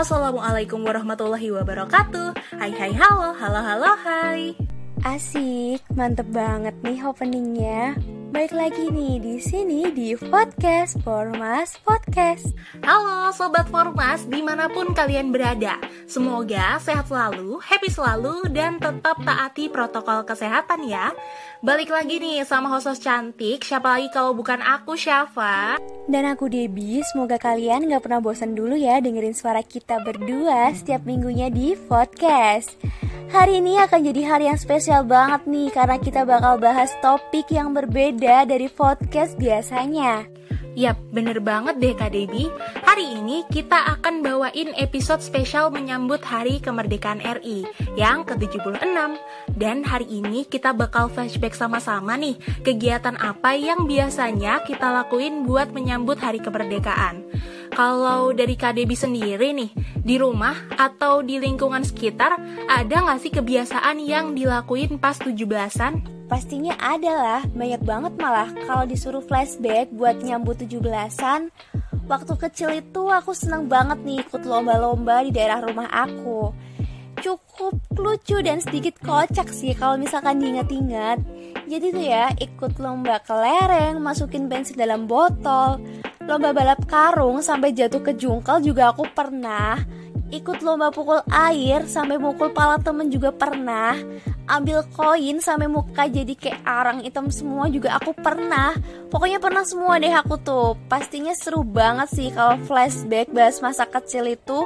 Assalamualaikum warahmatullahi wabarakatuh. Hai hai halo, halo halo hai. Asik, mantep banget nih openingnya. Baik lagi nih di sini di podcast Formas Podcast. Halo Sobat Formas di mana pun kalian berada. Semoga sehat selalu, happy selalu, dan tetap taati protokol kesehatan ya. Balik lagi nih sama host cantik, siapa lagi kalau bukan aku Syafa? Dan aku Debbie, semoga kalian gak pernah bosan dulu ya dengerin suara kita berdua setiap minggunya di podcast Hari ini akan jadi hari yang spesial banget nih karena kita bakal bahas topik yang berbeda dari podcast biasanya. Yap, bener banget deh Kak Debbie. Hari ini kita akan bawain episode spesial menyambut Hari Kemerdekaan RI yang ke-76. Dan hari ini kita bakal flashback sama-sama nih kegiatan apa yang biasanya kita lakuin buat menyambut Hari Kemerdekaan. Kalau dari KDB sendiri nih, di rumah atau di lingkungan sekitar, ada nggak sih kebiasaan yang dilakuin pas 17-an? Pastinya ada lah, banyak banget malah kalau disuruh flashback buat nyambut 17-an. Waktu kecil itu aku seneng banget nih ikut lomba-lomba di daerah rumah aku. Cukup lucu dan sedikit kocak sih kalau misalkan diingat-ingat. Jadi tuh ya, ikut lomba kelereng, masukin bensin dalam botol, lomba balap karung sampai jatuh ke jungkel juga aku pernah. Ikut lomba pukul air sampai mukul pala temen juga pernah. Ambil koin sampai muka jadi kayak arang hitam semua juga aku pernah. Pokoknya pernah semua deh aku tuh. Pastinya seru banget sih kalau flashback bahas masa kecil itu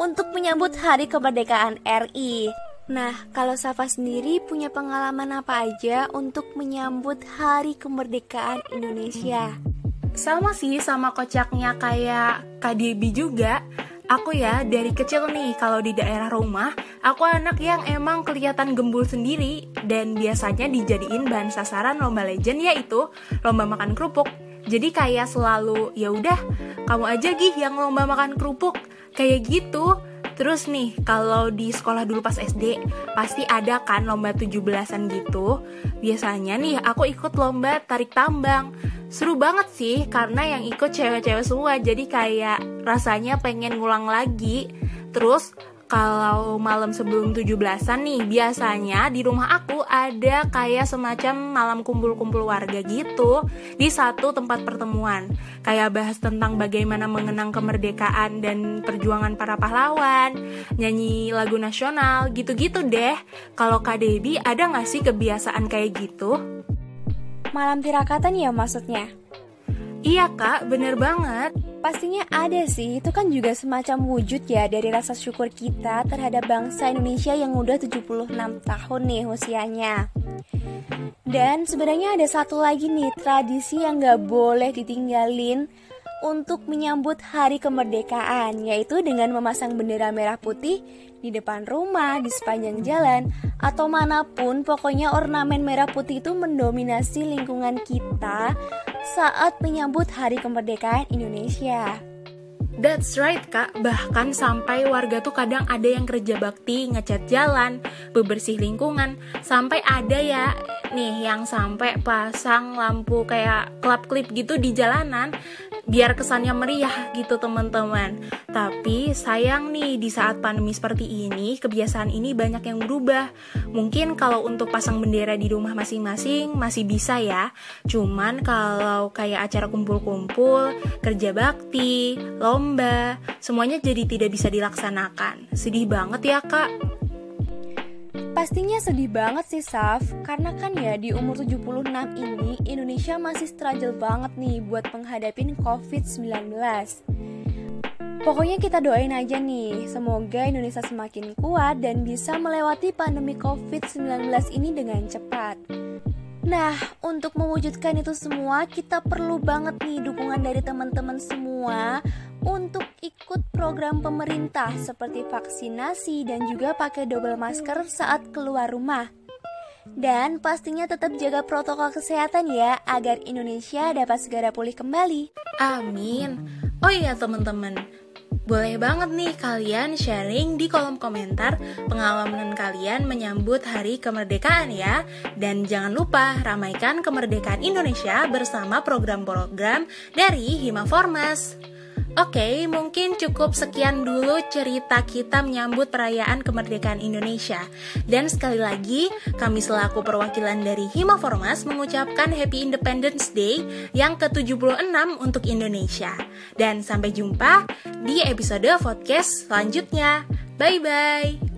untuk menyambut hari kemerdekaan RI Nah, kalau Safa sendiri punya pengalaman apa aja untuk menyambut hari kemerdekaan Indonesia? Sama sih sama kocaknya kayak KDB juga. Aku ya dari kecil nih kalau di daerah rumah Aku anak yang emang kelihatan gembul sendiri. Dan biasanya dijadiin bahan sasaran lomba legend yaitu lomba makan kerupuk. Jadi kayak selalu ya udah kamu aja gih yang lomba makan kerupuk. Kayak gitu Terus nih, kalau di sekolah dulu pas SD, pasti ada kan lomba 17-an gitu. Biasanya nih, aku ikut lomba tarik tambang. Seru banget sih karena yang ikut cewek-cewek semua. Jadi kayak rasanya pengen ngulang lagi. Terus kalau malam sebelum 17-an nih biasanya di rumah aku ada kayak semacam malam kumpul-kumpul warga gitu di satu tempat pertemuan kayak bahas tentang bagaimana mengenang kemerdekaan dan perjuangan para pahlawan nyanyi lagu nasional gitu-gitu deh kalau Kak Debbie ada gak sih kebiasaan kayak gitu? Malam tirakatan ya maksudnya? Iya kak, bener banget Pastinya ada sih, itu kan juga semacam wujud ya dari rasa syukur kita terhadap bangsa Indonesia yang udah 76 tahun nih usianya Dan sebenarnya ada satu lagi nih tradisi yang gak boleh ditinggalin untuk menyambut hari kemerdekaan, yaitu dengan memasang bendera merah putih di depan rumah, di sepanjang jalan, atau mana pun. Pokoknya ornamen merah putih itu mendominasi lingkungan kita saat menyambut hari kemerdekaan Indonesia. That's right kak, bahkan sampai warga tuh kadang ada yang kerja bakti, ngecat jalan, bebersih lingkungan, sampai ada ya nih yang sampai pasang lampu kayak klap klip gitu di jalanan biar kesannya meriah gitu teman-teman. Tapi sayang nih di saat pandemi seperti ini kebiasaan ini banyak yang berubah. Mungkin kalau untuk pasang bendera di rumah masing-masing masih bisa ya. Cuman kalau kayak acara kumpul-kumpul, kerja bakti, lomba, semuanya jadi tidak bisa dilaksanakan. Sedih banget ya kak. Pastinya sedih banget sih Saf, karena kan ya di umur 76 ini Indonesia masih struggle banget nih buat menghadapi COVID-19. Pokoknya kita doain aja nih, semoga Indonesia semakin kuat dan bisa melewati pandemi COVID-19 ini dengan cepat. Nah, untuk mewujudkan itu semua, kita perlu banget nih dukungan dari teman-teman semua untuk ikut program pemerintah seperti vaksinasi dan juga pakai double masker saat keluar rumah. Dan pastinya tetap jaga protokol kesehatan ya agar Indonesia dapat segera pulih kembali. Amin. Oh iya teman-teman, boleh banget nih kalian sharing di kolom komentar pengalaman kalian menyambut hari kemerdekaan ya. Dan jangan lupa ramaikan kemerdekaan Indonesia bersama program-program dari Hima Formas. Oke, mungkin cukup sekian dulu cerita kita menyambut perayaan kemerdekaan Indonesia. Dan sekali lagi, kami selaku perwakilan dari Hima Formas mengucapkan Happy Independence Day yang ke-76 untuk Indonesia. Dan sampai jumpa di episode podcast selanjutnya. Bye-bye!